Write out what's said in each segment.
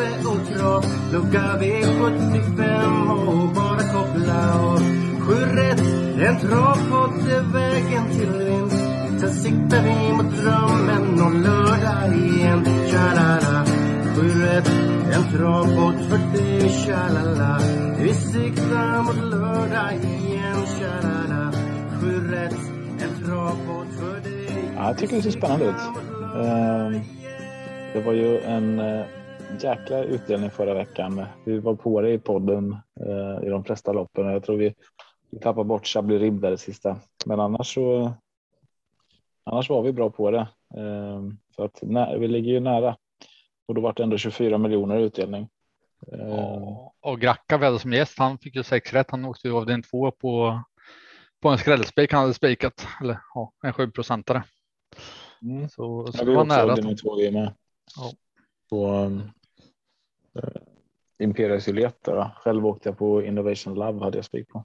kaffe och Trav Lucka V75 och bara koppla av Sju rätt, en travpott är vägen till vinst. Sen siktar vi mot drömmen om lördag igen. Tja-la-la. Sju rätt, en travpott för dig Tja-la-la. Vi siktar mot lördag igen. Tja-la-la. Sju rätt, en travpott för dig Ja, jag tycker det ser spännande ut. Ehm, det var ju en eh, jäkla utdelning förra veckan. Vi var på det i podden eh, i de flesta loppen. Jag tror vi, vi tappade bort Chablis Rib där det sista. Men annars så. Annars var vi bra på det. Ehm, Så att nä, vi ligger ju nära. Och då var det ändå 24 miljoner utdelning. Ehm, Ja, och Gracka hade som gäst, han fick ju sex rätt. Han åkte ju av den två på, på en skrällspik han hade spikat. Eller ja, en sju procentare. Mm. Så, så Ja, vi var nära. två med. Ja. På Juliet. Då. Själv åkte jag på Innovation Love hade jag spik på.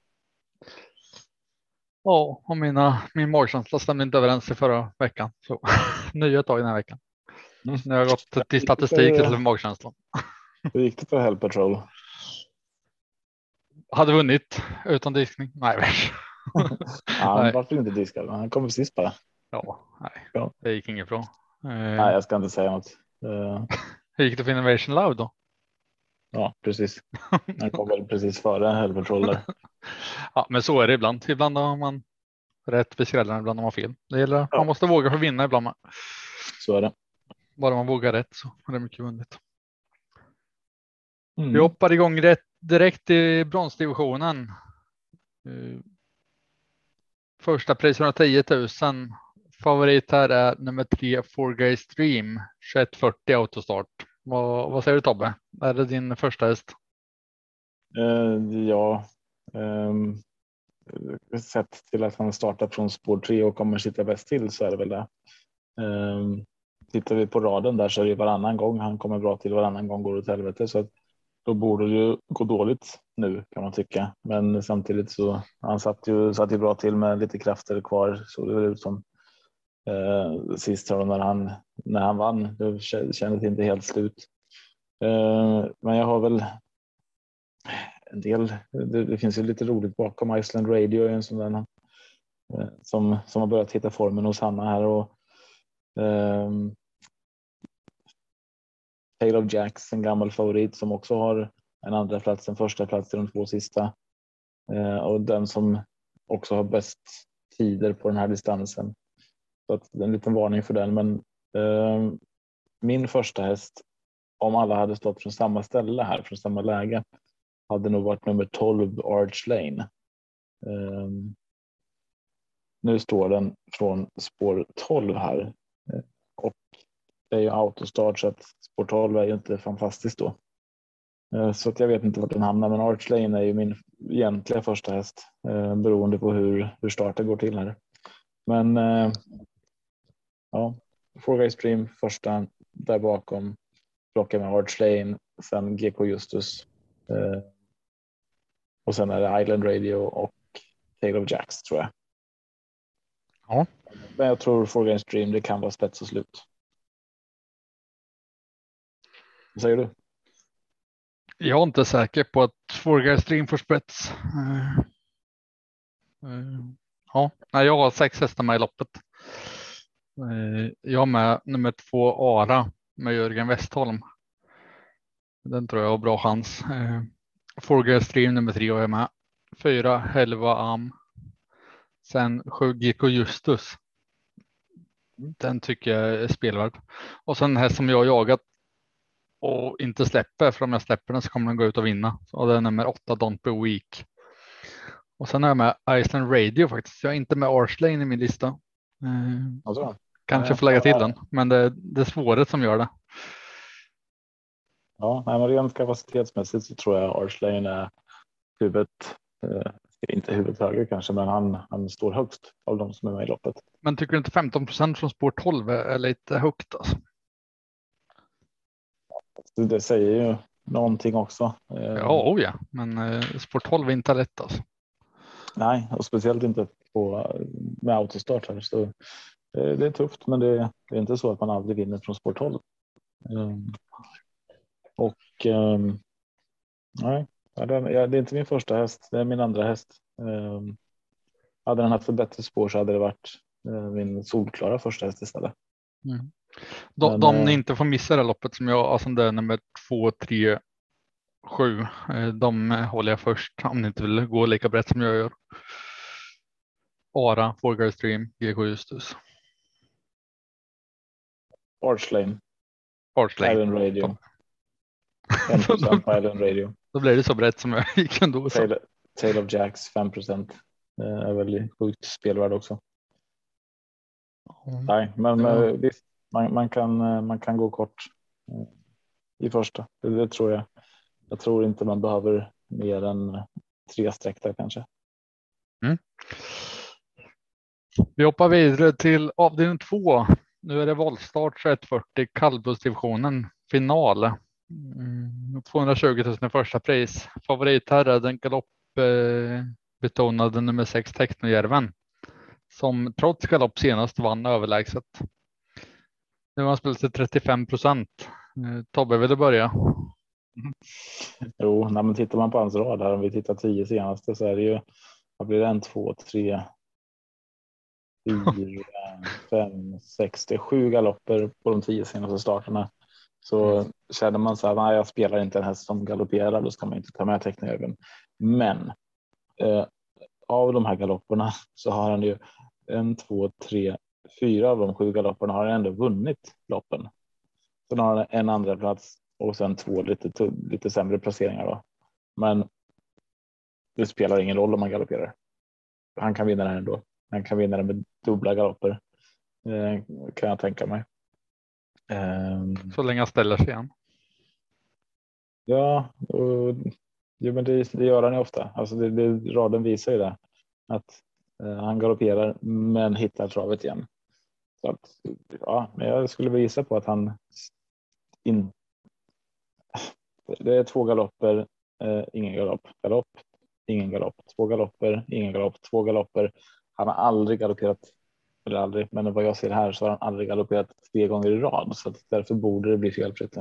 Ja, och mina, min magkänsla stämde inte överens i förra veckan. Så nya tag den här veckan. Mm. Nu har jag gått till statistik istället för magkänslan. Hur gick det för Hell Patrol? Hade vunnit utan diskning. Nej. Han Nej. var inte diskad. Han kom sist bara. Ja, nej, Ja. det gick inget bra. Eh, Nej, jag ska inte säga något. Uh, Hur gick det för Innovation Loud då? Ja, precis. Han kom väl precis före där. Ja, men så är det ibland. Ibland har man rätt vid skrällarna, ibland har man fel. Det gäller, Ja. Man måste våga för vinna ibland. Så är det. Bara man vågar rätt så är det mycket vunnet. Mm. Vi hoppar igång rätt, direkt i bronsdivisionen. Eh, Första pris 110 000. Favorit här är nummer tre Four Guys Dream 2140 autostart. Vad, vad säger du Tobbe? Är det din första häst? Eh, ja, Eh, sett till att han startar från spår 3 och kommer sitta bäst till så är det väl det. Eh, tittar vi på raden där så är det varannan gång han kommer bra till, varannan gång går det åt helvete. Så att då borde det ju gå dåligt nu kan man tycka. Men samtidigt så han satt ju, satt ju bra till med lite krafter kvar så det ut som eh, sist tror jag, när han när han vann. Det kändes inte helt slut. Eh, men jag har väl en del. Det, det finns ju lite roligt bakom. Iceland Radio är en sån där eh, som som har börjat hitta formen hos Hanna här och. ehm, Tale of Jacks, en gammal favorit som också har en andra plats, en första plats i de två sista. Eh, och den som också har bäst tider på den här distansen. Så att det är en liten varning för den. Men eh, min första häst, om alla hade stått från samma ställe här, från samma läge, hade nog varit nummer 12 Arch Lane. Eh, nu står den från spår 12 här eh, och det är ju autostart så att spår 12 är ju inte fantastiskt då. Eh, så att jag vet inte vart den hamnar, men Arch Lane är ju min egentliga första häst eh, beroende på hur, hur starten går till här. Men ja, Four Guys Stream första där bakom plockar med Arch Lane, sen GK Justus eh, och sen är det Island Radio och Tale of Jacks tror jag. Ja. Men jag tror Four Guys Stream det kan vara spets och slut. Vad säger du? Jag är inte säker på att Four Guys Stream får spets. Eh, eh, Ja, nej, jag har sex hästar med i loppet. Eh, jag med nummer två Ara med Jörgen Westholm. Den tror jag har bra chans. Eh, Stream nummer tre har jag med. Fyra Helva Am. Sen sju GK Justus. Den tycker jag är spelvärd. Och sen här häst som jag har jagat och inte släpper, för om jag släpper den så kommer den gå ut och vinna. Och det är nummer åtta Don't Be Weak. Och sen har jag med Iceland Radio faktiskt. Jag är inte med Arslane i min lista. Alltså, kanske Nej, får lägga till den, men det, det är svåret som gör det. Ja, men rent kapacitetsmässigt så tror jag Arslane är huvudet, eh, inte huvudet högre kanske, men han, han står högst av de som är med i loppet. Men tycker du inte 15 procent från spår 12 är lite högt? Alltså? Det säger ju någonting också. Eh, ja, oh ja, men eh, spår 12 är inte lätt alltså. Nej, och speciellt inte på, med autostart. Här, så det är tufft, men det, det, är inte så att man aldrig vinner från 12. Um, och um, nej, det är inte min första häst. Det är min andra häst. Um, hade den haft ett bättre spår så hade det varit uh, min solklara första häst istället. Mm. De, men, de ni eh, inte får missa det loppet som jag, alltså det är nummer två, tre, sju. Eh, de håller jag först om ni inte vill gå lika brett som jag gör. Ara, Four Stream, GK Justus. Archlane. Archlane. Island Radio. 5 på Island Radio. Då blir det så brett som jag gick ändå. Tale, Tale of Jacks 5 procent. Är väldigt sjukt spelvärd också. Mm. Nej, men. Eh, visst, man, man, kan, eh, man kan gå kort eh, i första. Det, det, tror jag. Jag tror inte man behöver mer än tre streck där kanske. Mm. Vi hoppar vidare till avdelning två. Nu är det voltstart 2140 kallblodsdivisionen final. Mm, 220 000 i första pris. Favorit här är den galopp eh, betonade nummer 6 Technojärven som trots galopp senast vann överlägset. Nu har han spelat till 35 procent. Eh, Tobbe, vill du börja? Jo, nej, men tittar man på hans rad här, om vi tittar tio senaste så är det ju, vad blir det, en, två, tre, fyra, fem, sex, det är sju galopper på de tio senaste starterna. Så mm. känner man så här, nej, jag spelar inte en häst som galopperar, då ska man inte ta med tecknarögon. Men eh, av de här galopperna så har han ju en, två, tre, fyra av de sju galopperna har han ändå vunnit loppen. Sen har han en andra plats och sen två lite, lite sämre placeringar. Då. Men det spelar ingen roll om man galopperar. Han kan vinna den ändå. Han kan vinna den med dubbla galopper. Eh, kan jag tänka mig. Eh, Så länge han ställer sig igen. Ja, och, jo, men det, det, gör han ju ofta. Alltså det, det, raden visar ju det. Att eh, han galopperar men hittar travet igen. Så att, ja, men jag skulle visa på att han in, det är två galopper, eh, ingen galopp, galopp, ingen galopp, två galopper, ingen galopp, två galopper. Han har aldrig galopperat, eller aldrig, men vad jag ser här så har han aldrig galopperat tre gånger i rad så därför borde det bli felfritt.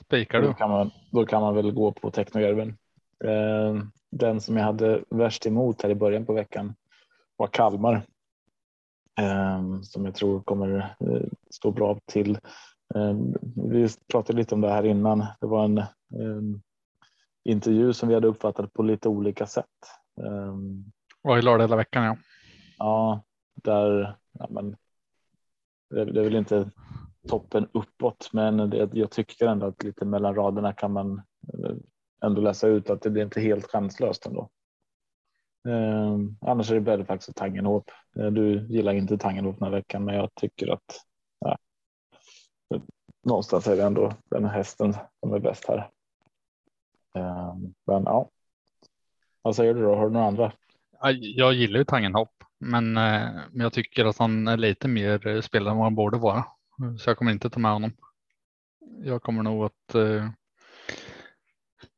Spikar du? Då kan man, då kan man väl gå på Technojärven. Eh, den som jag hade värst emot här i början på veckan var Kalmar. Eh, som jag tror kommer eh, stå bra till. Vi pratade lite om det här innan. Det var en, intervju som vi hade uppfattat på lite olika sätt. Var i lördag hela veckan ja. Ja, där. Ja, men, det, det är väl inte toppen uppåt, men det, jag tycker ändå att lite mellan raderna kan man eh, ändå läsa ut att det blir inte helt chanslöst ändå. Eh, annars är det Belfax och Tangenhop. Eh, du gillar inte Tangenhop den här veckan, men jag tycker att någonstans är det ändå den hästen som är bäst här. Eh, men ja, vad säger du då? Har du några andra? Jag gillar ju Tangenhop men, eh, men jag tycker att han är lite mer spelare än vad han borde vara. Så jag kommer inte ta med honom. Jag kommer nog att eh,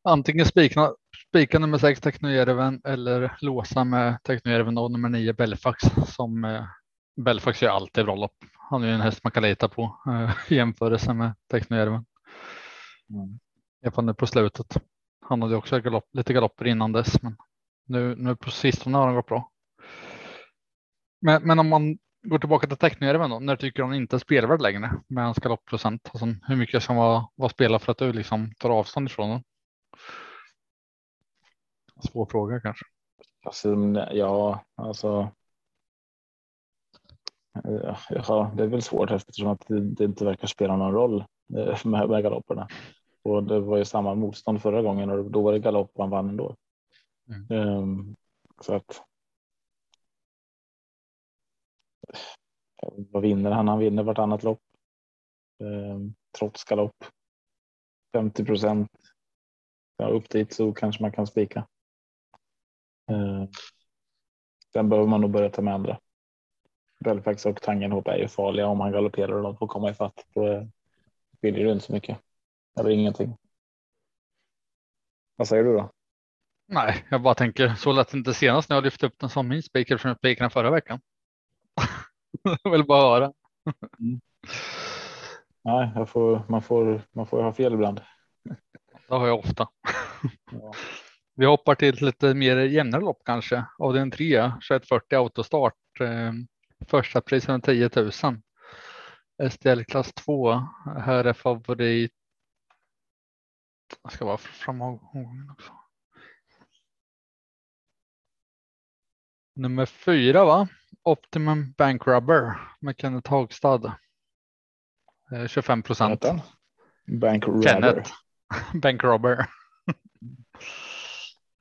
antingen spika, spika nummer sex Teknojärven eller låsa med Teknojärven och nummer nio Belfax som eh, Belfax gör alltid bra lopp. Han är ju en häst man kan lita på eh, i jämförelse med Technojärven. Mm. I alla på slutet. Han hade också galopp, lite galopper innan dess, men nu, nu på sistone har han gått bra. Men, men om man går tillbaka till Technojärven då, när tycker han inte är spelvärd längre med hans galoppprocent? Alltså, hur mycket ska vara, vara spela för att du liksom tar avstånd ifrån den? Svår fråga kanske. Alltså, ja, alltså Ja, det är väl svårt eftersom att det inte verkar spela någon roll eh, med, med galopperna. Och det var ju samma motstånd förra gången och då var det galopp han vann ändå. Mm. Um, så att. Vad vinner han? Han vinner vartannat lopp. Ehm, trots galopp. 50 procent ja, upp dit så kanske man kan spika. Eh, sen behöver man nog börja ta med andra. Belfax och Tangenhop är ju farliga om han galopperar och de får komma ifatt. Då skiljer det inte så mycket. Eller ingenting. Vad säger du då? Nej, jag bara tänker så lätt inte senast när jag lyfte upp den som min speaker från spikarna förra veckan. jag vill bara höra. Mm. Nej, får, man, får, man får ha fel ibland. Det har jag ofta. Ja. Vi hoppar till lite mer jämnare lopp kanske. Av den 3, 2140 autostart. Eh, första priset 10 000. STL klass 2. Här är favorit. Jag ska vara framme också. Nummer fyra va? Optimum Bank Rubber med Kenneth Hagstad. Eh, 25 procent. Bank Rubber. Kenneth. Bank Robber.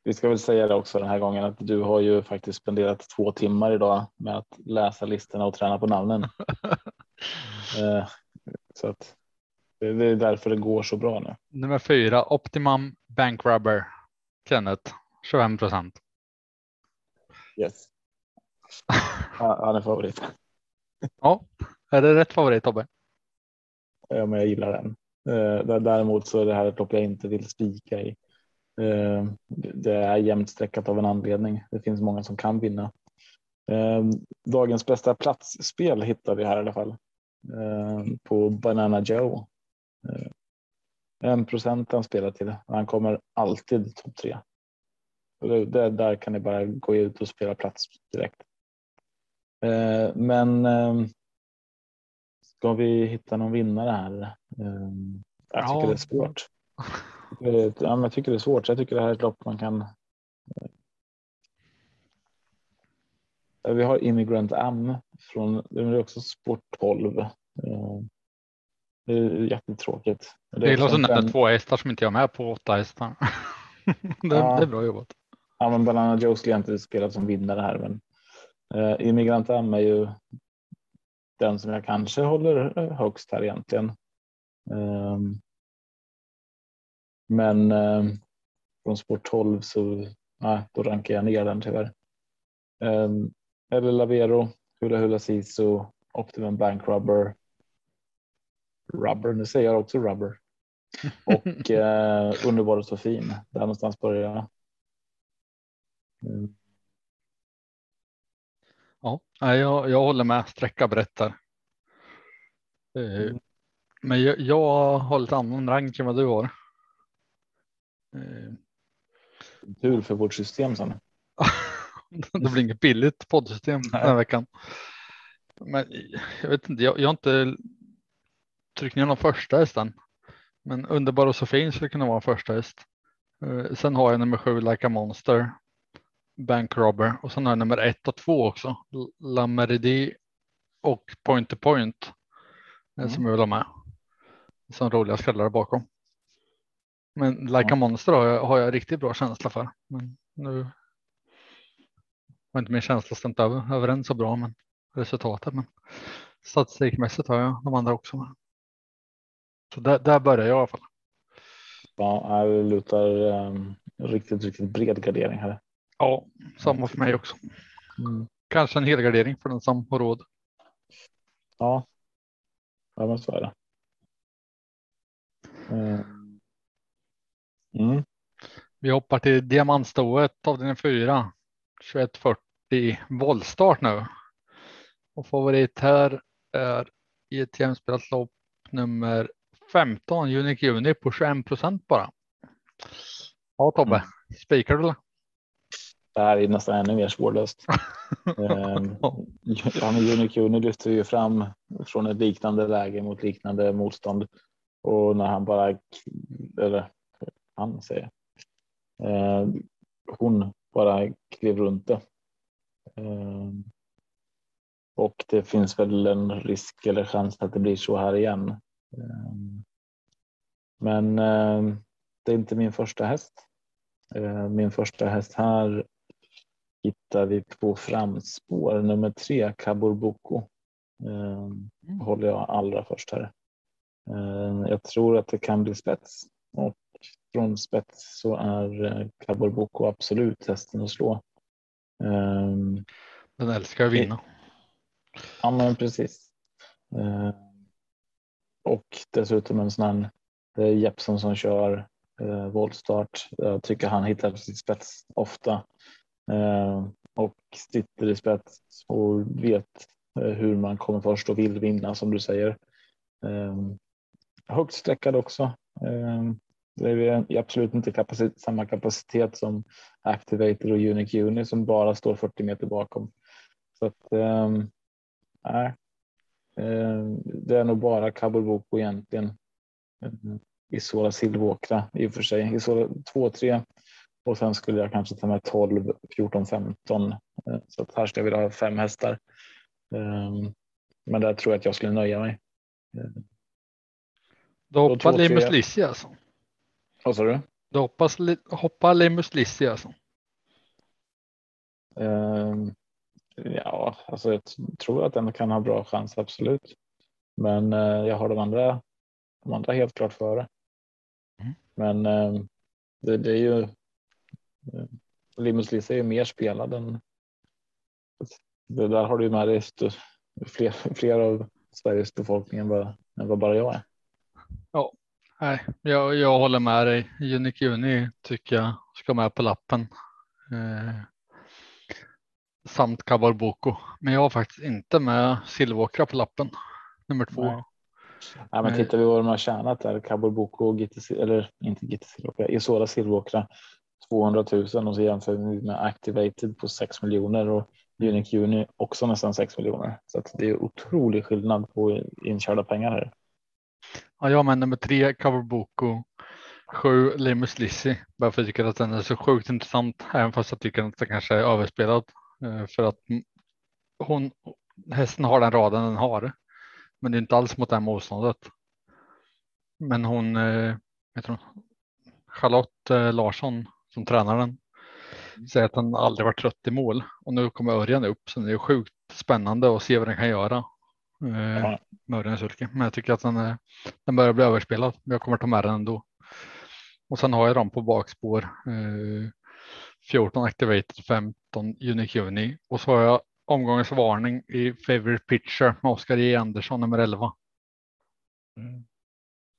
Vi ska väl säga det också den här gången att du har ju faktiskt spenderat två timmar idag med att läsa listorna och träna på namnen. Eh, så att det är därför det går så bra nu. Nummer fyra Optimum Bank Rubber. Kenneth 25 procent. Yes. Ja, Han är favorit. Ja, är det rätt favorit Tobbe? Ja, men jag gillar den. Eh, där- Däremot så är det här ett lopp jag inte vill spika i. Eh, Det är jämnt streckat av en anledning. Det finns många som kan vinna. Eh, Dagens bästa platsspel hittar vi här i alla fall. På Banana Joe. En procent han spelar till. Han kommer alltid topp tre. Det- Där kan ni bara gå ut och spela plats direkt. Eh, Men eh, ska vi hitta någon vinnare här? Eh, Jag tycker Ja. det är svårt. Det är- Ja, jag tycker det är svårt. Jag tycker det här är ett lopp man kan. Vi har Immigrant Am från, det är också Sport 12. Eh, Det är jättetråkigt. Det är också också en nämnde fem- två hästar som inte jag är med på åtta hästar. det, Ja. det är bra jobbat. Ja, men Banana Joe skulle jag inte spela som vinnare här, men eh, Immigrant Am är ju den som jag kanske håller eh, högst här egentligen. Ehm, men eh, från sport 12 så nej, då rankar jag ner den tyvärr. Um, eller Lavero, Hula Hula Sisu, Optimum Bank Rubber. Rubber, nu säger jag också rubber. Och eh, Underbar och så fin. Där någonstans börjar jag. Mm. Ja, jag, jag håller med. Sträcka berättar. Eh, Mm. Men jag, jag har lite annan rank än vad du har. Eh, Tur för vårt system sen. det blir inget billigt poddsystem den här veckan. Men jag vet inte, jag, jag har inte tryckt ner någon första hästen. Men Underbar och så fin skulle kunna vara en första häst. Eh, Sen har jag nummer sju Like a Monster. Bank Robber och sen har jag nummer ett och två också. L- La Meridi och Point to Point. eh, Mm. Som jag vill ha med. Som roliga skrällar bakom. Men Like Ja. a Monster har jag, har jag riktigt bra känsla för. Men nu har inte min känsla stämt över, överens så bra men resultatet. Men statistikmässigt har jag de andra också med. Så där, där börjar jag i alla fall. Ja, jag lutar um, riktigt, riktigt bred gardering här. Ja, samma för mig också. Kanske en helgardering för den som har råd. Ja, ja men så är det. Ehm. Mm. Vi hoppar till diamantstoet avdelning 4. 2140 voltstart nu. Och favorit här är i ett jämspelat lopp nummer 15 Unique Juni på 21 procent bara. Ja Tobbe, Mm. spikar du? Det här är nästan ännu mer svårlöst. Ehm, ja, men Unikuni lyfter ju fram från ett liknande läge mot liknande motstånd. Och när han bara, eller han säger, eh, hon bara klev runt det. Ehm, och det finns väl en risk eller chans att det blir så här igen. Ehm, men ehm, det är inte min första häst. Ehm, min första häst här hittar vi på framspår nummer tre, Kaburboko. Eh, håller jag allra först här. Eh, jag tror att det kan bli spets och från spets så är eh, Cabor Boko absolut hästen att slå. Um, Den älskar att vinna. Ja, men precis. Och dessutom en sån här det är Jeppson som kör eh, voltstart. Jag tycker han hittar sin spets ofta eh, Eh, och sitter i spets och vet eh, hur man kommer först och vill vinna som du säger. Eh, högt sträckad också. Det är absolut inte kapacitet, samma kapacitet som Activator och Unique Uni som bara står 40 meter bakom. Så att, ehm, nej, ehm, det är nog bara Cabo Boko egentligen mm. Isola Silvåkra i och för sig. Isola 2-3 och sen skulle jag kanske ta med 12, 14, 15. Så att här skulle jag vilja ha fem hästar. Ehm, men där tror jag att jag skulle nöja mig. Du hoppar Limus Lissi alltså? Vad sa du? Du hoppas, hoppar Limus Lissi alltså? Um, ja, alltså jag tror att den kan ha bra chans, absolut. Men uh, jag har de andra, de andra helt klart före. Mm. Men det, det, är ju uh, Limus Lissi är ju mer spelad än det där har du med dig fler, fler av Sveriges befolkning än vad, än vad bara jag är. Ja, nej, jag, jag håller med dig. Unique Uni tycker jag ska med på lappen. Eh, samt Kabarboko. Men jag har faktiskt inte med Silvåkra på lappen. Nummer två. Nej. Ja, men tittar vi vad de har tjänat där. Kabarboko och GT, eller inte GT Silvåkra, Isola Silvåkra 200 000 och så jämför vi med Activated på 6 miljoner och Unique Uni också nästan 6 miljoner. Så att det är otrolig skillnad på inkörda pengar här. Ja, jag med nummer tre Coverboko, sju Limus Lissi. Bara för att jag tycker att den är så sjukt intressant, även fast jag tycker att den kanske är överspelad. Eh, för att hon, hästen har den raden den har, men det är inte alls mot det här motståndet. Men hon, eh, vet Charlotte eh, Larsson som tränar den säger att han aldrig varit trött i mål och nu kommer Örjan upp så det är sjukt spännande att se vad den kan göra. Eh, med Örjan Sulke. Men jag tycker att den, är, den börjar bli överspelad. Men jag kommer ta med den ändå. Och sen har jag dem på bakspår. Eh, 14 Activated, 15 Unique Uni och så har jag omgångens varning i Favorite Pitcher med Oskar J Andersson nummer 11. Mm.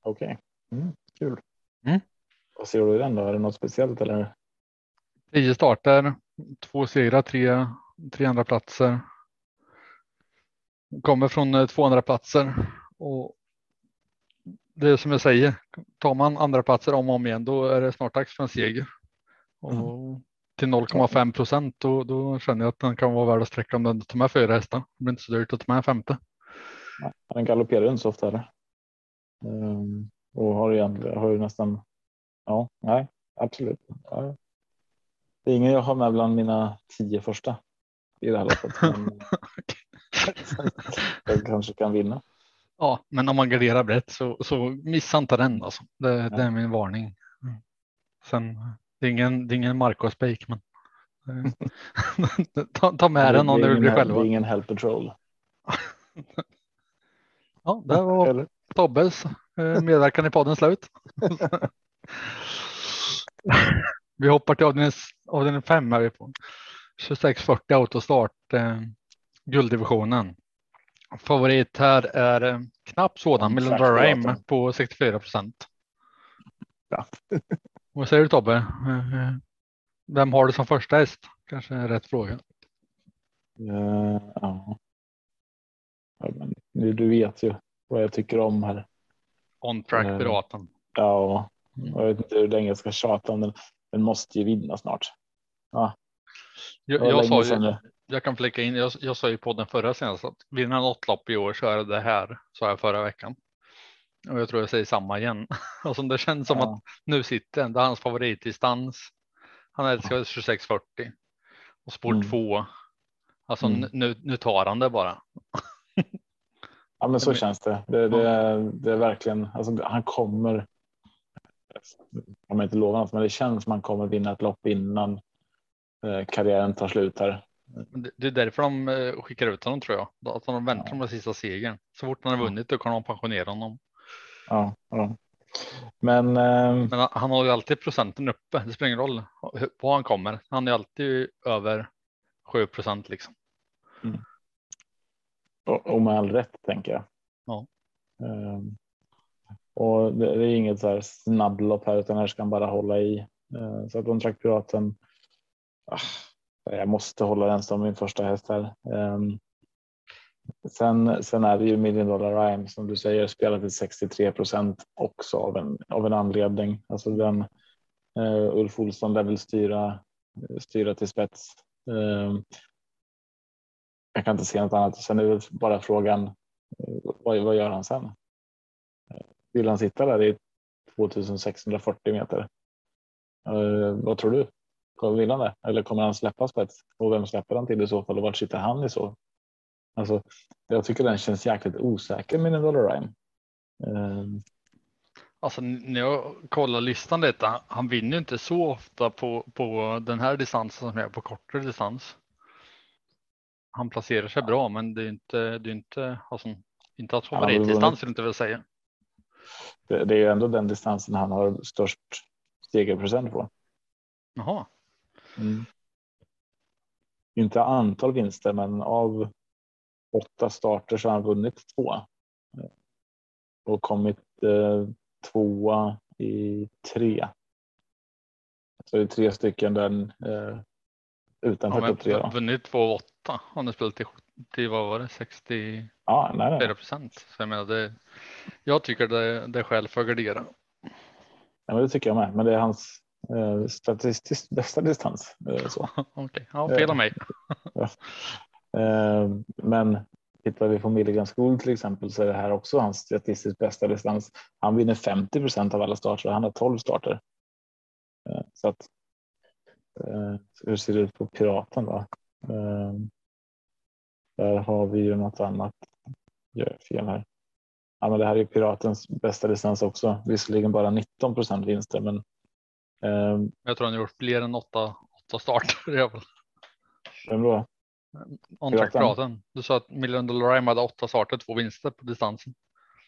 Okej, okay. mm, kul. Mm. Vad ser du i den då? Är det något speciellt eller? Tio starter, två segrar, tre, tre andra platser. Kommer från eh, två andra platser och det är som jag säger, tar man andra platser om och om igen, då är det snart dags för en seger. Och mm. till 0,5 procent, då, då känner jag att den kan vara värd att sträcka om den tar med fyra hästar. Det blir inte så dyrt att ta med en femte. Den galopperar inte så ofta. Eller? Um, och har ju, har ju nästan, ja, nej, absolut. Ja, det är ingen jag har med bland mina tio första i det här loppet. jag kanske kan vinna. Ja, men om man garderar brett så, så missa inte den alltså. Det, ja. det är min varning. Sen, det är ingen, det är ingen Marco Spake, men ta, ta med den om det vill bli själva. Det är ingen Help Patrol. ja, det var? Tobbes eh, medverkan i podden slut. Vi hoppar till avdelning, avdelning 5 här på 2640 autostart, eh, gulddivisionen. Favorit här är eh, knappt sådan, Melinda Rame på 64 procent. Ja. Vad säger du Tobbe? Eh, eh, vem har du som första häst? Kanske är rätt fråga. Uh, ja. ja men, du vet ju vad jag tycker om här. On track piraten. Uh, ja, jag vet inte hur länge jag ska tjata om den den måste ju vinna snart. Ja. Jag, jag, sa ju, jag kan fläcka in, jag, jag sa ju på den förra senast att vinner han något lopp i år så är det det här, sa jag förra veckan. Och jag tror jag säger samma igen. Och som det känns som ja. att nu sitter den, det är hans favoritdistans. Han älskar 2640 och spår mm. 2. Alltså mm. nu, nu tar han det bara. ja men så känns det. Det, det, det är verkligen, alltså, han kommer kan man inte lova något, men det känns som man kommer vinna ett lopp innan eh, karriären tar slut här. Det är därför de eh, skickar ut honom tror jag. Att de väntar ja. med sista segern. Så fort han har vunnit då kan de pensionera honom. Ja, ja. Men, eh, Men han- har ju alltid procenten uppe. Det spelar ingen roll var han kommer. Han är alltid över 7 procent liksom. och, och med all rätt tänker jag. Ja. Och det, det är inget så här snabblopp här utan här ska han bara hålla i. Eh, så att kontraktpiraten. traktoraten. Ah, jag måste hålla den som min första häst här. Ehm, sen, sen är det ju Million Dollar Rhyme som du säger spelar till 63 procent också av en, av en anledning. Alltså den uh, Ulf Olsson lär väl styra, styra till spets. Uh, jag kan inte se något annat. Sen är det bara frågan. uh, Vad, vad gör han sen? Vill han sitta där i 2640 meter? Eh, vad tror du? Vill han det? Eller kommer han släppa spets? Och vem släpper han till i så fall? Och vart sitter han i så? Alltså, jag tycker den känns jäkligt osäker med en dollar rhyme. Eh, Alltså när jag kollar listan lite, han vinner inte så ofta på, på den här distansen som är på kortare distans. Han placerar sig bra, men det är inte, det är inte, alltså, inte väl favoritdistans vill inte väl säga. Det, det är ju ändå den distansen han har störst segerprocent på. Jaha, Mm. Inte antal vinster, men av åtta starter så har han vunnit två. Och kommit eh, tvåa i tre. Så det är tre stycken där eh, utanför ja, topp tre. men Då. vunnit 2,8. Han har spelat till, till vad var det, 64 Ja, nej, nej. procent. Så jag menar, det, jag tycker det, det är skäl för att gardera. nej, men det tycker jag med. Men det är hans eh, statistiskt bästa distans. Eh. Okej, ja, fel av mig. Eh, men tittar vi på Milligan School till exempel så är det här också hans statistiskt bästa distans. Han vinner 50 procent av alla starter och han har 12 starter. Eh, så att. Eh, hur ser det ut på Piraten då? Där har vi ju något annat. Gör jag fel här? Ja, men det här är Piratens bästa distans också. Visserligen bara 19 procent vinster, men eh, Jag tror han gjort fler än åtta, åtta starter. vem då? On-track-piraten. Du sa att Million Dollar Rhyme hade åtta starter, två vinster på distansen.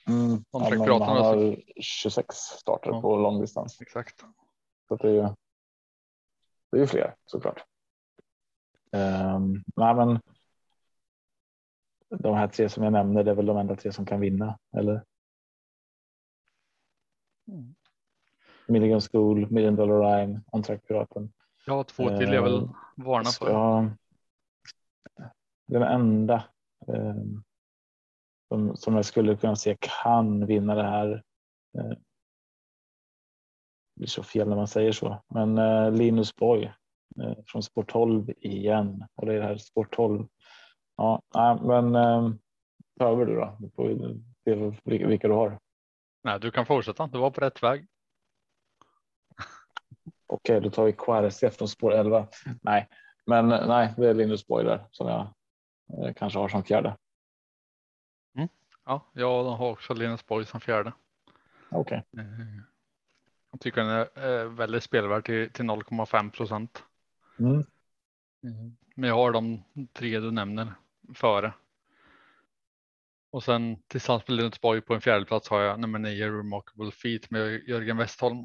Mm, ja, Track-piraten han alltså. har 26 starter Ja. på långdistans. Exakt. Så det är ju. Det är ju fler såklart. Um, nej, men. De här tre som jag nämner, det är väl de enda tre som kan vinna, eller? Mm. Milligan School, Million Dollar Rhyme, On Track Piraten. Har två till jag vill varna för. den enda eh, som, som jag skulle kunna se kan vinna det här. Eh, det blir så fel när man säger så, men eh, Linus Boy eh, från Sport 12 igen och det är det här Sport 12. Ja, men ta över du då. Du får se vilka, du har. Nej, du kan fortsätta. Du var på rätt väg. Okej, då tar vi Quarese från spår 11. Nej, men nej, det är Linus Boy där som jag eh, kanske har som fjärde. Ja, jag har också Linus Borg som fjärde. Okej. Eh, Jag tycker den är eh, väldigt spelvärd till, till 0,5 procent. Mm. Men jag har de tre du nämner före. Och sen tillsammans med Linus Borg på en fjärde plats har jag nummer nio Remarkable Feet med Jörgen Westholm.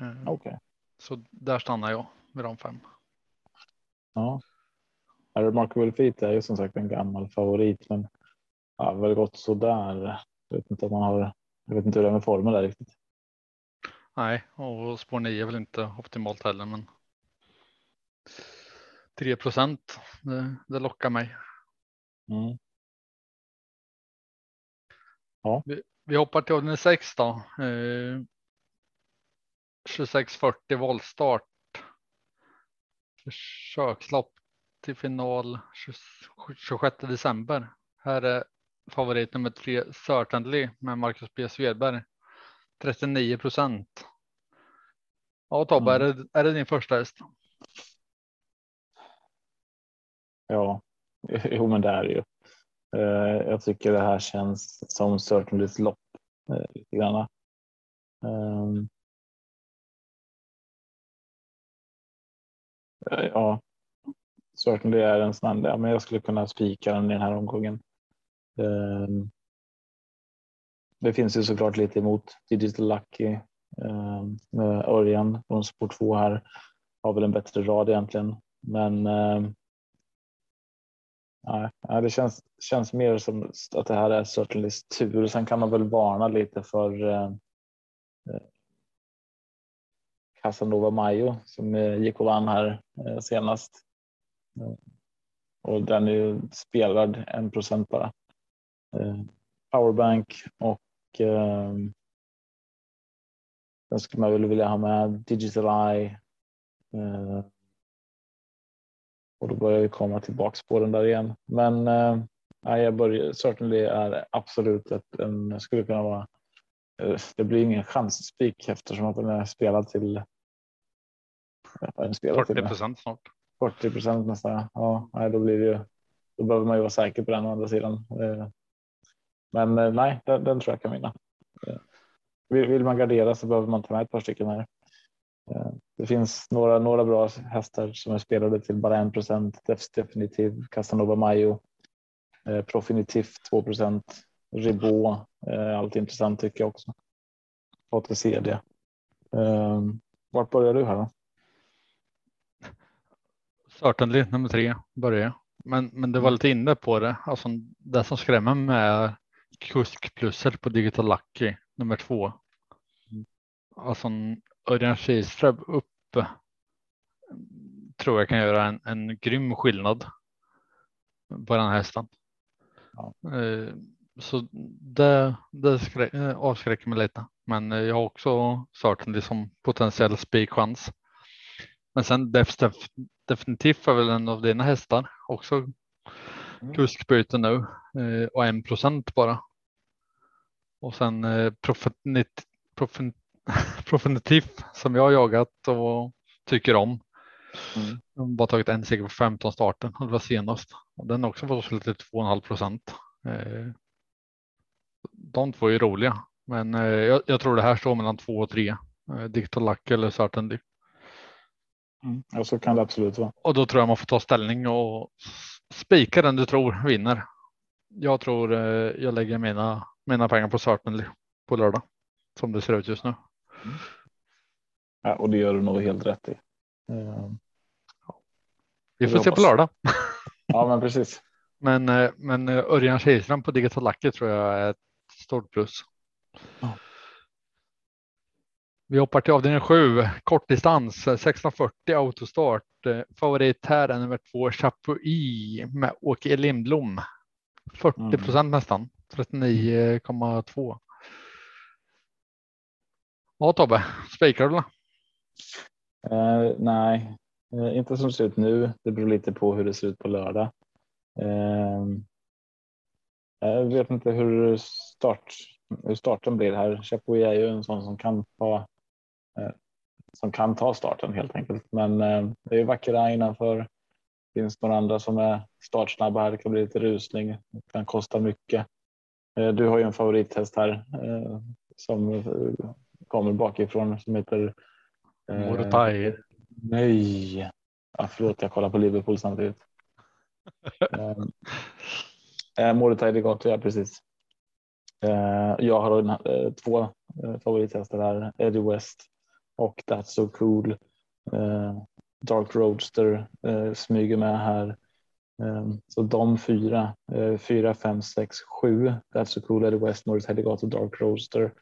Eh, Okej. Så där stannar jag med de fem. Ja. Remarkable Feet är ju som sagt en gammal favorit, men ja, väl gått så där. Jag vet inte om man har. Jag vet inte hur det är med formen där riktigt. Nej, och spår 9 är väl inte optimalt heller, men 3 procent, det, det lockar mig. Mm. Vi hoppar till avdelning 6 då. Eh, 2640 voltstart. Försökslopp till final 20 26 december. Här är favorit nummer tre Certainly med Marcus B Svedberg. 39 procent. Ja Tobbe, Mm. är, det, är det din första häst? Ja, jo, men det är det ju. Eh, jag tycker det här känns som Certainlys lopp eh, lite grann. Ehm. Eh, ja, Certainly är en sån där, men jag skulle kunna spika den i den här omgången. Ehm. Det finns ju såklart lite emot Digital Lucky ehm, med Örjan från spår 2 här har väl en bättre rad egentligen, men nej, det känns, känns mer som att det här är Certainlys tur. Sen kan man väl varna lite för eh, eh Casanova Mayo som eh, gick och vann här eh, senast. Eh, och den är ju spelad en procent bara. Eh, powerbank och ehm, den skulle man väl vilja ha med Digital Eye Eh, och då börjar vi komma tillbaks på den där igen. Men eh, jag börjar, Certainly är absolut ett, en, skulle kunna vara, eh, det blir ingen chansspik eftersom att den är spelad till är spelad 40 procent snart. 40 procent nästan. Ja, nej, då blir det ju, då behöver man ju vara säker på den å andra sidan. Men nej, den, den tror jag kan vinna. Vill man gardera så behöver man ta med ett par stycken här. Det finns några, några bra hästar som är spelade till bara 1 procent. Definitiv, Casanova Mayo, eh, Profinitiv 2 procent, Ribot, eh, allt intressant tycker jag också. Patrik CD. Eh, vart börjar du här då? Certainly nummer tre börjar jag. Men, men det var lite inne på det. Alltså, det som skrämmer mig är kuskplusser på Digital Lucky nummer två. Mm. Alltså Örjan Kihlström upp tror jag kan göra en, en grym skillnad på den här hästen. Ja. Eh, så det, det skrä, eh, avskräcker mig lite, men jag har också Certainly som potentiell spikchans. Men sen def, definitivt är väl en av dina hästar också mm. kuskbyte nu eh, och en procent bara. Och sen profit, profit, Profinitivt som jag har jagat och tycker om. Mm. De bara tagit en seger på 15 starten det var senast. Och den har också fått lite 2,5 procent. Eh, de två är roliga, men eh, jag, jag, tror det här står mellan två och tre. Eh, Digital Luck eller Certainty. Mm. Ja, så kan det absolut vara. Och då tror jag man får ta ställning och spika den du tror vinner. Jag tror jag lägger mina, mina pengar på Certainly på lördag som det ser ut just nu. Ja, och det gör du nog helt rätt i. Ehm, Vi får se på lördag. Ja, men precis. Men, eh, men eh, Örjan Kihlström på Digital Lucky tror jag är ett stort plus. Ja. Vi hoppar till avdelning 7, kortdistans 1640 autostart. Eh, favorit här är nummer två Chapuis med Åke Lindblom. 40 procent mm. nästan, 39,2. Ja Tobbe, spikar du? Uh, nej, uh, inte som det ser ut nu. Det beror lite på hur det ser ut på lördag. Uh, jag vet inte hur, start, hur starten blir här. Chapuis är ju en sån som kan ta eh, som kan ta starten helt enkelt. Men det är vackra innanför. Det finns några andra som är startsnabba här. Det kan bli lite rusning. Det kan kosta mycket. Du har ju en favorithäst här som kommer bakifrån som heter. Eh, Morotai. Nej, ja, förlåt, jag kollar på Liverpool samtidigt. eh, eh Morotai Degato, ja precis. Eh, jag har eh, två eh, favorithästar här, Eddie West och That's So Cool. Eh, Dark Roadster eh, smyger med här. Så de fyra, fyra, fem, sex, sju. That's So Cool, Eddie West, Morris Hedegaard Dark Roadster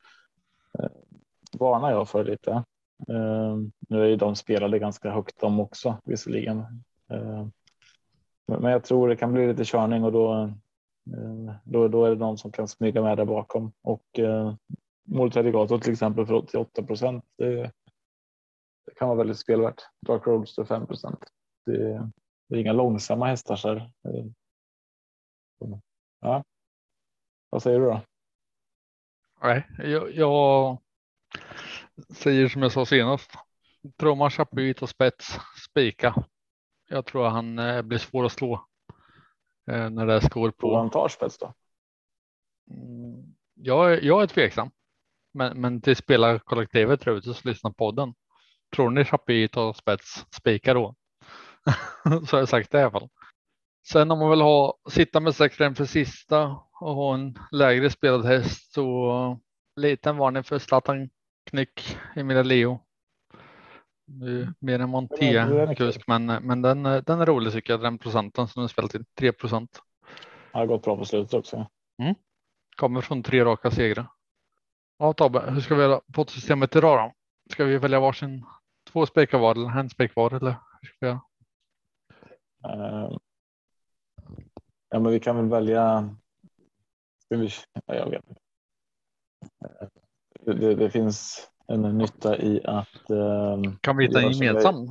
varnar jag för lite. Uh, nu är ju de spelade ganska högt de också visserligen. Uh, men jag tror det kan bli lite körning och då, uh, då, då är det någon som kan smyga med där bakom och uh, mot till exempel för 88 procent. Det, det, kan vara väldigt spelvärt. Dark Roadster 5 procent. Det, det, är inga långsamma hästar så här. Ja. Vad säger du då? Nej, jag, jag säger som jag sa senast. Man Chapuis och spets, spika. Jag tror han eh, blir svår att slå. Eh, när det skor på. Och han tar spets då? Mm, jag, jag är tveksam. Men, men till spelarkollektivet tror jag så lyssna på podden. Tror ni Chapuis tar spets, spika då? så har jag sagt det i alla fall. Sen om man vill ha sitta med sex för sista och ha en lägre spelad häst så liten varning för Zlatan Knyck, Emilia Leo. Mer än Monté kusk, men, men den, den är rolig tycker jag. Den procenten som den spelar till 3 procent. Har gått bra på slutet också. Mm. Kommer från tre raka segrar. Ja Tobbe, hur ska vi göra poddsystemet idag då? Ska vi välja varsin två spikar var eller en spik var eller hur ska vi göra? Uh, ja, men vi kan väl välja. Vi, ja, jag vet. Det, det, finns en nytta i att. Uh, kan vi hitta en gemensam?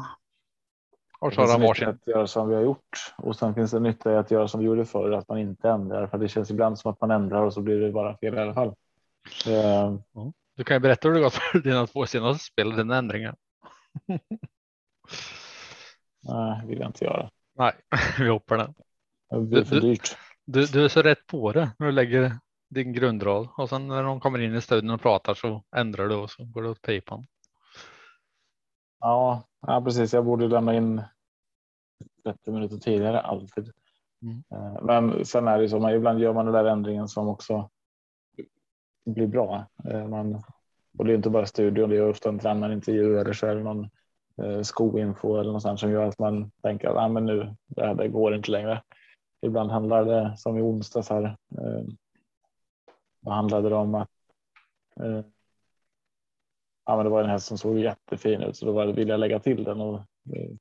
Och köra varsin. Att göra som vi har gjort och sen finns det nytta i att göra som vi gjorde förr, att man inte ändrar. För det känns ibland som att man ändrar och så blir det bara fel i alla fall. Uh, du kan ju berätta hur det gått för dina två senaste spel, dina ändringar. Nej, vill jag inte göra. Nej, vi hoppar den. Det blir för dyrt. Du, du är så rätt på det när du lägger din grundrad och sen när de kommer in i studion och pratar så ändrar du och så går det åt pipan. Ja, ja, precis. Jag borde lämna in 30 minuter tidigare alltid. Mm. Eh, men sen är det så, man, ibland gör man den där ändringen som också blir bra. Eh, man, och det är inte bara studion, det är ofta en tränarintervju eller så är det någon eh, skoinfo eller något sånt som gör att man tänker att ah, men nu, det, här, det går inte längre. Ibland handlar det som i onsdags här. Då handlade det om att eh, ja, men det var en häst som såg jättefin ut så då var det, ville jag lägga till den och eh,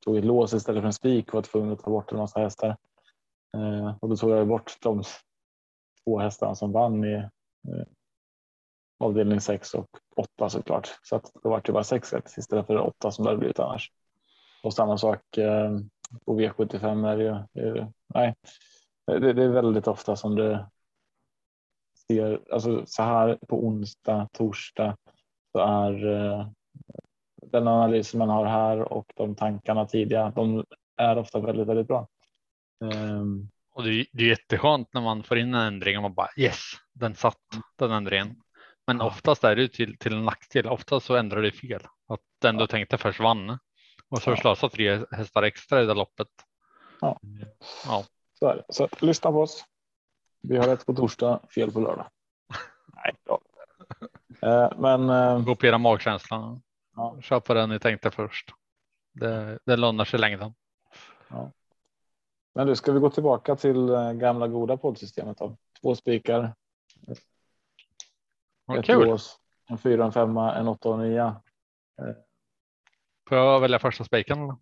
tog ett lås istället för en spik och var tvungen att ta bort en massa hästar. Eh, och då tog jag bort de två hästarna som vann i eh, avdelning 6 och 8 såklart. Så att det var det bara 6 rätt istället för 8 som det hade blivit annars. Och samma sak eh, på V75 är det ju. Nej, det, det, är väldigt ofta som det ser alltså så här på onsdag, torsdag så är eh, den analys man har här och de tankarna tidiga. De är ofta väldigt, väldigt bra. Um, och det är, det är jätteskönt när man får in en ändring och man bara yes, den satt den ändringen. Men oftast är det till, till en nackdel. Oftast så ändrar det fel. Att den du tänkte försvann och så ja. slösa tre hästar extra i det loppet. Ja, ja. Så, är det. så lyssna på oss. Vi har rätt på torsdag, fel på lördag. Nej, bra. Eh, men. Eh, Kopiera magkänslan. Ja. Kör på den ni tänkte först. Det, det lönar sig längden. Ja. Men nu ska vi gå tillbaka till eh, gamla goda poddsystemet då. Två spikar, vad kul. Lås, en fyra, en femma, en åtta och en nia. Får jag välja första spiken?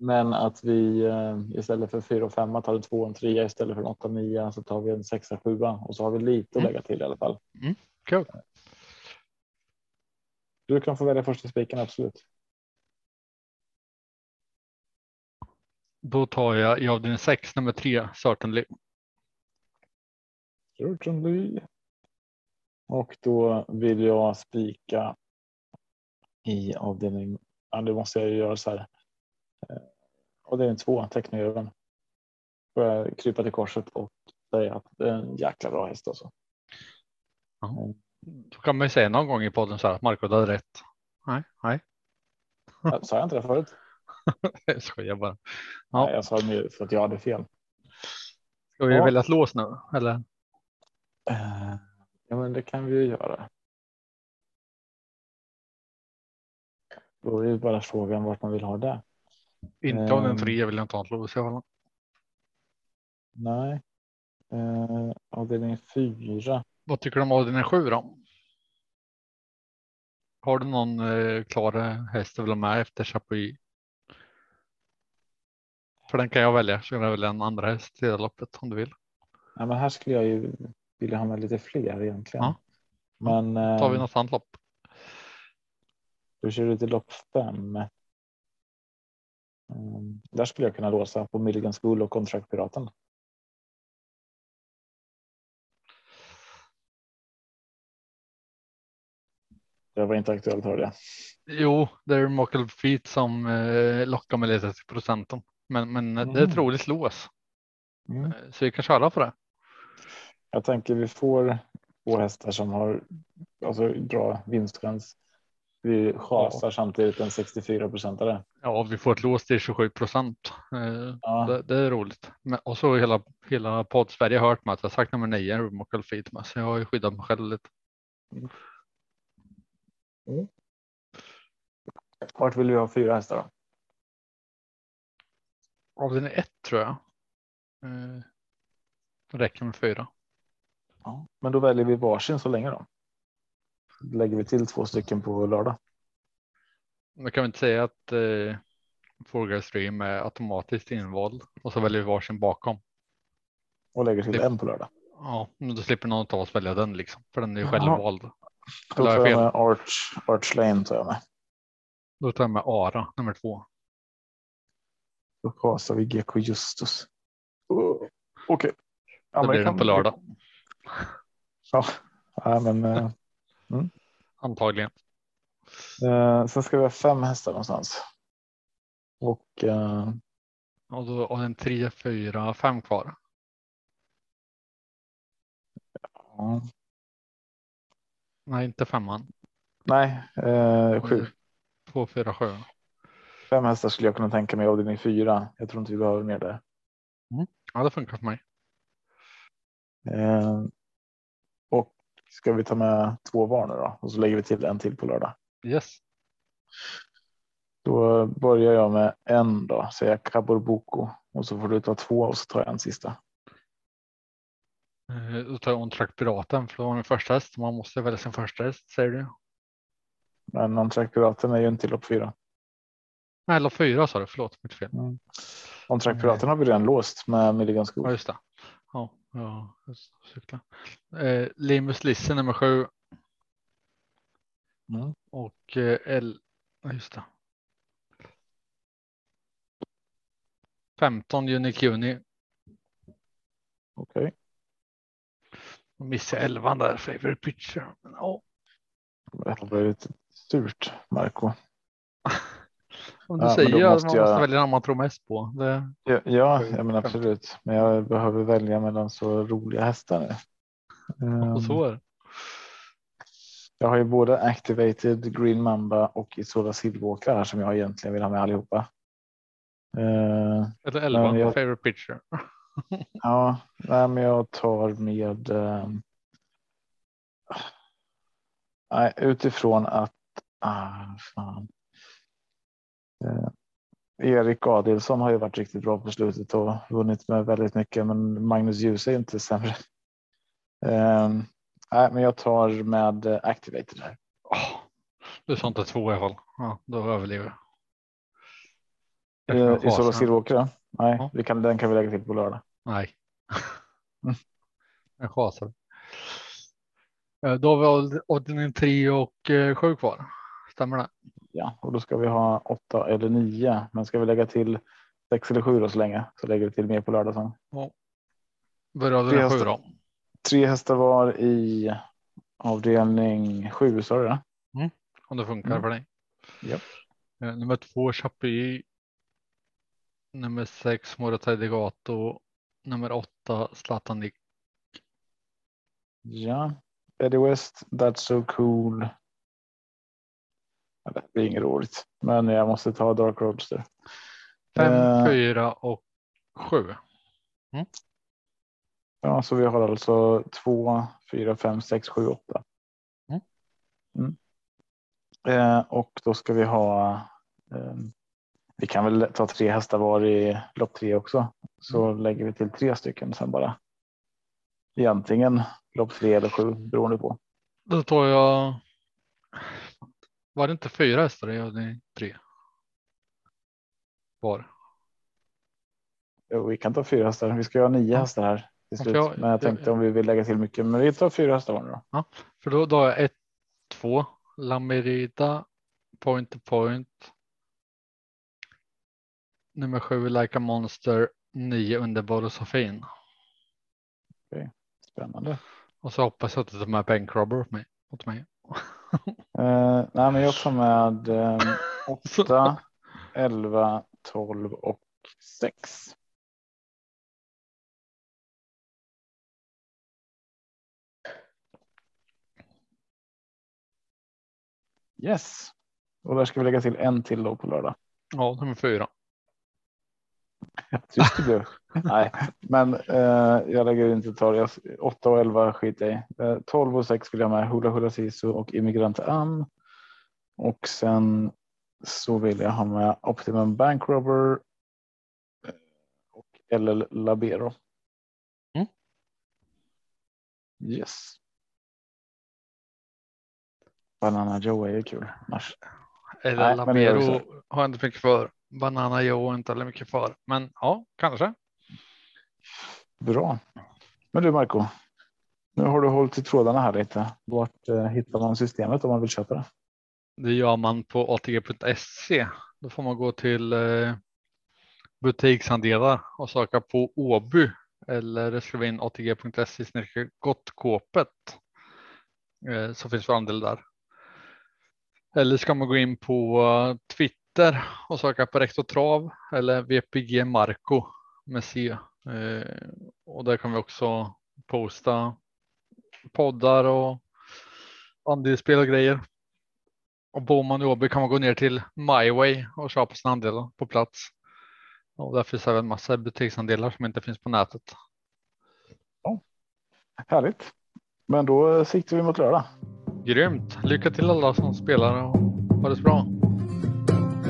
Men att vi eh, istället för fyra och femma tar en två och en trea istället för en åtta och nia så tar vi en sexa sjua och så har vi lite att mm. lägga till i alla fall. Mm. Cool. Du kan få välja första spiken absolut. Då tar jag i avdelning sex nummer tre Certainly. Certainly. Och då vill jag spika i avdelning. Ja, det måste jag ju göra så här. Eh, avdelning två, Technojöven. Får jag krypa till korset och säga att det är en jäkla bra häst alltså. Ja. Mm. Då kan man ju säga någon gång i podden så här att Marco hade rätt. Nej, nej. Ja, sa jag inte det förut? jag skojar bara. Ja. Nej, jag sa det för att jag hade fel. Ska vi ja. välja ett lås nu eller? Uh, Ja, men det kan vi ju göra. Då är det bara frågan vart man vill ha det. Inte av den ehm. tre vill jag inte ha lås i alla fall. Nej. Eh, avdelning fyra. Vad tycker du om avdelning sju då? Har du någon eh, klar häst du vill ha med efter Chapuis? För den kan jag välja. Så jag välja en andra häst i det loppet om du vill. Ja, men här skulle jag ju vilja ha med lite fler egentligen. Ja. Men tar vi eh, något annat lopp. Då kör du till lopp fem. Mm, där skulle jag kunna låsa på Milligan School och Contract Piraten. Det var inte aktuellt hörde jag. Jo, det är Mockle Feet som eh, lockar mig lite till procenten. Men, men mm. det är mm. roligt lås. Mm. Eh, så vi kan köra på det. Jag tänker vi får två hästar som har alltså, bra vinstchans. Vi chasar samtidigt en 64 procentare. Ja, vi får ett lås till 27 procent. Eh, Ja. det, det är roligt. Men, och så hela, hela podd Sverige hört mig att jag sagt nummer nio, Remarkable Feet, med, så jag har ju skyddat mig själv lite. Vart vill vi ha fyra hästar då? Avdelning ett tror jag. Eh, det räcker med fyra. Ja. Men då väljer vi varsin så länge då. Lägger vi till två stycken på lördag. Men kan vi inte säga att eh, Four Stream är automatiskt invald och så väljer vi varsin bakom. Och lägger till Det- en på lördag. Ja, men då slipper någon av oss välja den liksom, för den är ju självvald. Då tar jag med Arch, Arch Lane tar jag med. Då tar jag med Ara nummer två. Då kastar vi GK Justus. Oh, Okej. Ja, Då men blir det den på lördag Ja, ja men eh, antagligen. eh, sen ska vi ha fem hästar någonstans. Och eh, Och då har en tre, fyra, fem kvar. ja, Nej, inte femman. nej, eh, sju. Två, fyra, sju. Fem hästar skulle jag kunna tänka mig i avdelning fyra. Jag tror inte vi behöver mer där. Ja, det funkar för mig. Eh, ska vi ta med två var nu då? Och så lägger vi till en till på lördag. Yes. Då börjar jag med en då, säger jag Kaborboko. Och så får du ta två och så tar jag en sista. Eh, Då tar jag on track piraten för det var min första häst. Man måste välja sin första häst säger du. Men on-track piraten är ju inte i lopp fyra. Nej, lopp fyra sa du. Förlåt, mitt fel. On-track piraten har vi redan låst med Milligan Ja, Skog. just det. Ja, ja, cykla. Eh, Limus Lisse nummer sju Mm. och eh, L. Just det. 15 Unicuni. Okej, Då missade jag 11 där, favorite pitcher. Men, ja, det var lite surt Marco. om du Ja, men säger då att man måste måste jag- välja den man tror mest på. Det, Ja, ja, ja men absolut. Men jag behöver välja mellan så roliga hästar. Ehm, och så är det. Jag har ju både Activated, Green Mamba och Isola Silvåkra här som jag egentligen vill ha med allihopa. Eh, Eller 11, men jag- favorite pitcher. ja, nej, men jag tar med. ehm, nej, utifrån att. Ah, fan. Eh, Erik Adilsson har ju varit riktigt bra på slutet och vunnit med väldigt mycket, men Magnus Djuse är inte sämre. Ehm, nej, men jag tar med eh, Activated här. Oh, du sa inte två i alla fall. Ja, då överlever jag. Kan Isola. Silvåkra? Nej, Ja. vi kan, den kan vi lägga till på lördag. Nej. Mm. Jag chasar. Eh, Då har vi avdelning tre och sju kvar. Stämmer det? Ja, och då ska vi ha åtta eller nio. Men ska vi lägga till sex eller sju då så länge så lägger vi till mer på lördag sen. Börjar Tre avdelning sju hästar. då. Tre hästar var i avdelning sju, sa du det? Om det funkar Mm. för dig. Japp. Eh, Nummer två Chapuis. Nummer sex Morata Degato. Nummer åtta Zlatan. Ja, Eddie West, That's so cool. Det blir inget roligt, men jag måste ta Dark Roadster. Fem, Eh. fyra och sju. Ja, så vi har alltså två, fyra, fem, sex, sju, åtta. Mm. Mm. Eh, och då ska vi ha. Eh, vi kan väl ta tre hästar var i lopp tre också. Så lägger vi till tre stycken sen bara. I antingen lopp tre eller sju beroende på. Då tar jag. Var det inte fyra hästar i avdelning tre? Var. Jo, vi kan ta fyra hästar. Vi ska ha nio Ja. hästar här till Ja, slut. jag- Men jag jag- tänkte om vi vill lägga till mycket. Men vi tar fyra hästar var nu då. För då, då har jag ett, två, Lamerida, Point to Point. Nummer sju, Like a Monster, nio, Underbar och Sofin. Spännande. Och så hoppas jag att du tar med Bankrobber åt mig. Åt mig. Eh, nej, men jag tar med eh, åtta, elva, tolv och sex. Yes, Och där ska vi lägga till en till då på lördag. Ja, nummer fyra. Tyst det blev. Nej, men eh, jag lägger inte tal. Jag, 8 och 11 skiter jag i. Eh, 12 och 6 vill jag med Hula Hula Sisu och Immigrant Ann. Och sen så vill jag ha med Optimum Bank Robber. eh, Och LL Labero. Mm. Yes. Banana Joe är ju kul. Eller Nej, Labero har jag inte mycket för. Banana Joe inte heller mycket för. Men ja, kanske. Bra. Men du Marco. Nu har du hållit i trådarna här lite. Vart eh, hittar man systemet om man vill köpa det? Det gör man på atg.se. Då får man gå till eh, butiksandelar och söka på Åby eller skriva in atg.se gottkåpet. Eh, så finns det andel där. Eller ska man gå in på eh, Twitter och söka på Rektor Trav eller VPG Marco med C. Eh, och där kan vi också posta poddar och andelsspel och grejer. Och bor man i Åby kan man gå ner till MyWay och köpa sina andelar på plats. Och där finns även massa butiksandelar som inte finns på nätet. Härligt. Men då siktar vi mot lördag. Grymt! Lycka till alla som spelar och ha det så bra.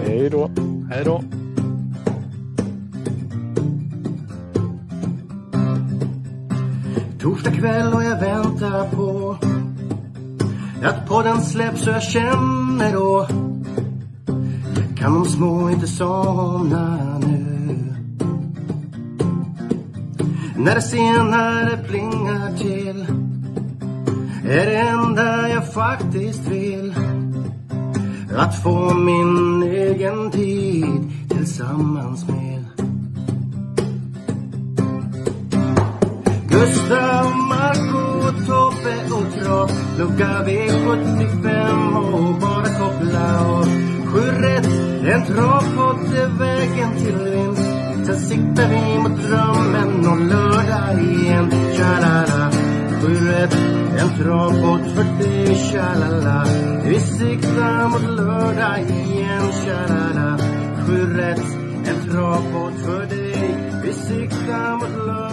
Hej då. Hej då! Torsdag kväll och jag väntar på att podden släpps och jag känner då kan de små inte somna nu. När det senare plingar till är det enda jag faktiskt vill att få min egen tid tillsammans med. Gustav, Marco, Tobbe och Trav Lucka V75 och bara koppla av. Sju rätt, en travpott är vägen till vinst. Sen siktar vi mot drömmen och lördag igen. Tja-la-la. Sju rätt, en travbåt för dig, tja-la-la. Vi siktar mot lördag igen, tja-la-la. Sju rätt, en travbåt för dig. Vi siktar mot lördag